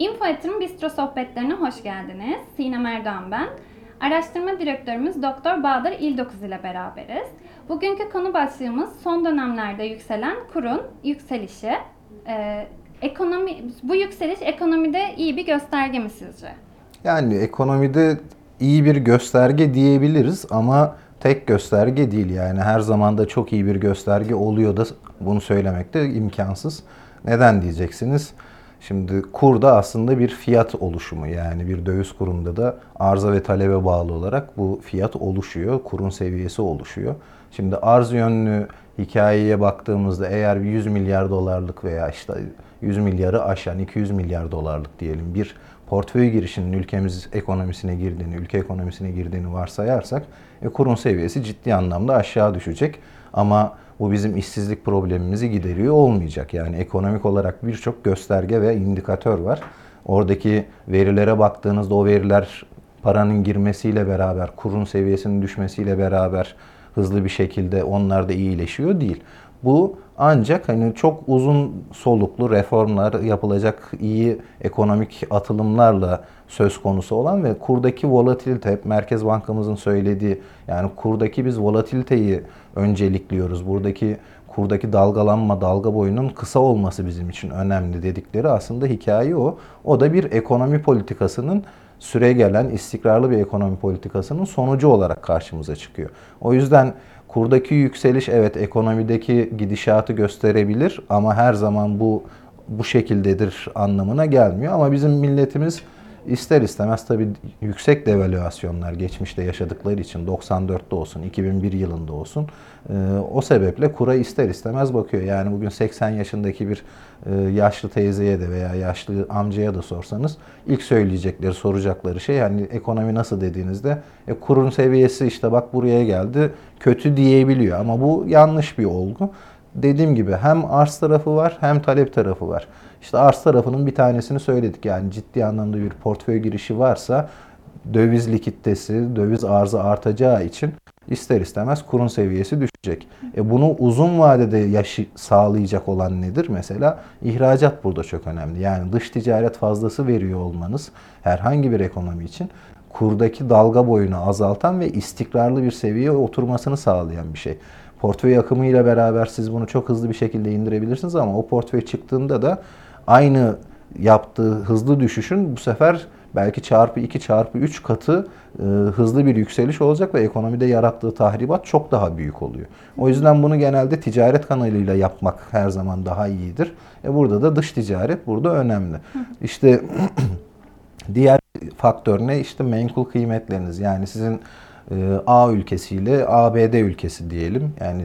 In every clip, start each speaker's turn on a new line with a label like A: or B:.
A: Info Yatırım Bistro sohbetlerine hoş geldiniz. Sinem Erdoğan ben. Araştırma direktörümüz Doktor Bahadır İldokuz ile beraberiz. Bugünkü konu başlığımız son dönemlerde yükselen kurun yükselişi. Ee, ekonomi bu yükseliş ekonomide iyi bir gösterge mi sizce?
B: Yani ekonomide iyi bir gösterge diyebiliriz ama tek gösterge değil yani her zaman da çok iyi bir gösterge oluyor da bunu söylemek de imkansız. Neden diyeceksiniz? Şimdi kur da aslında bir fiyat oluşumu yani bir döviz kurunda da arza ve talebe bağlı olarak bu fiyat oluşuyor, kurun seviyesi oluşuyor. Şimdi arz yönlü hikayeye baktığımızda eğer 100 milyar dolarlık veya işte 100 milyarı aşan 200 milyar dolarlık diyelim bir portföy girişinin ülkemiz ekonomisine girdiğini, ülke ekonomisine girdiğini varsayarsak e, kurun seviyesi ciddi anlamda aşağı düşecek. Ama bu bizim işsizlik problemimizi gideriyor olmayacak. Yani ekonomik olarak birçok gösterge ve indikatör var. Oradaki verilere baktığınızda o veriler paranın girmesiyle beraber, kurun seviyesinin düşmesiyle beraber hızlı bir şekilde onlar da iyileşiyor değil. Bu ancak hani çok uzun soluklu reformlar yapılacak iyi ekonomik atılımlarla söz konusu olan ve kurdaki volatilite hep Merkez Bankamızın söylediği yani kurdaki biz volatiliteyi öncelikliyoruz. Buradaki kurdaki dalgalanma, dalga boyunun kısa olması bizim için önemli dedikleri aslında hikaye o. O da bir ekonomi politikasının süre gelen istikrarlı bir ekonomi politikasının sonucu olarak karşımıza çıkıyor. O yüzden kurdaki yükseliş evet ekonomideki gidişatı gösterebilir ama her zaman bu bu şekildedir anlamına gelmiyor. Ama bizim milletimiz ister istemez tabii yüksek devalüasyonlar geçmişte yaşadıkları için 94'te olsun, 2001 yılında olsun e, o sebeple kura ister istemez bakıyor. Yani bugün 80 yaşındaki bir e, yaşlı teyzeye de veya yaşlı amcaya da sorsanız ilk söyleyecekleri, soracakları şey yani ekonomi nasıl? dediğinizde e, kurun seviyesi işte bak buraya geldi kötü diyebiliyor. Ama bu yanlış bir olgu dediğim gibi hem arz tarafı var hem talep tarafı var. İşte arz tarafının bir tanesini söyledik. Yani ciddi anlamda bir portföy girişi varsa döviz likiditesi, döviz arzı artacağı için ister istemez kurun seviyesi düşecek. E bunu uzun vadede yaşı sağlayacak olan nedir? Mesela ihracat burada çok önemli. Yani dış ticaret fazlası veriyor olmanız herhangi bir ekonomi için kurdaki dalga boyunu azaltan ve istikrarlı bir seviyeye oturmasını sağlayan bir şey portföy akımıyla beraber siz bunu çok hızlı bir şekilde indirebilirsiniz ama o portföy çıktığında da aynı yaptığı hızlı düşüşün bu sefer belki çarpı 2 çarpı 3 katı e, hızlı bir yükseliş olacak ve ekonomide yarattığı tahribat çok daha büyük oluyor. O yüzden bunu genelde ticaret kanalıyla yapmak her zaman daha iyidir. E burada da dış ticaret burada önemli. İşte diğer faktör ne? İşte menkul kıymetleriniz. Yani sizin A ülkesiyle ABD ülkesi diyelim. Yani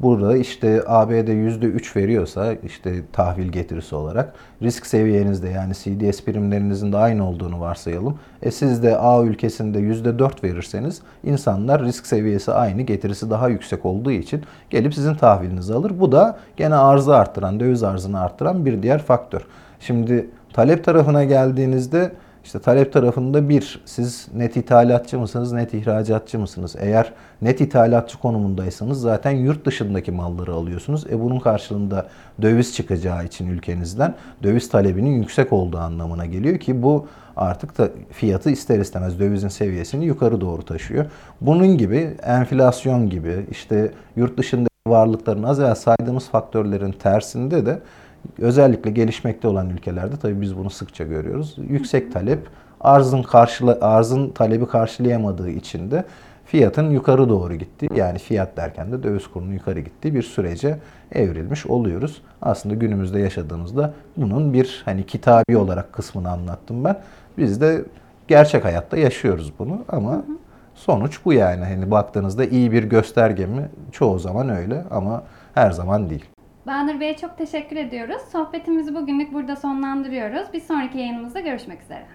B: burada işte ABD %3 veriyorsa işte tahvil getirisi olarak risk seviyenizde yani CDS primlerinizin de aynı olduğunu varsayalım. E siz de A ülkesinde %4 verirseniz insanlar risk seviyesi aynı getirisi daha yüksek olduğu için gelip sizin tahvilinizi alır. Bu da gene arzı arttıran, döviz arzını arttıran bir diğer faktör. Şimdi talep tarafına geldiğinizde işte talep tarafında bir, siz net ithalatçı mısınız, net ihracatçı mısınız? Eğer net ithalatçı konumundaysanız zaten yurt dışındaki malları alıyorsunuz. E bunun karşılığında döviz çıkacağı için ülkenizden döviz talebinin yüksek olduğu anlamına geliyor ki bu artık da fiyatı ister istemez dövizin seviyesini yukarı doğru taşıyor. Bunun gibi enflasyon gibi işte yurt dışında varlıkların az evvel saydığımız faktörlerin tersinde de özellikle gelişmekte olan ülkelerde tabii biz bunu sıkça görüyoruz. Yüksek talep arzın karşıla arzın talebi karşılayamadığı için de fiyatın yukarı doğru gitti. Yani fiyat derken de döviz kurunun yukarı gittiği bir sürece evrilmiş oluyoruz. Aslında günümüzde yaşadığımızda bunun bir hani kitabi olarak kısmını anlattım ben. Biz de gerçek hayatta yaşıyoruz bunu ama sonuç bu yani. Hani baktığınızda iyi bir gösterge mi? Çoğu zaman öyle ama her zaman değil.
A: Bahadır Bey'e çok teşekkür ediyoruz. Sohbetimizi bugünlük burada sonlandırıyoruz. Bir sonraki yayınımızda görüşmek üzere.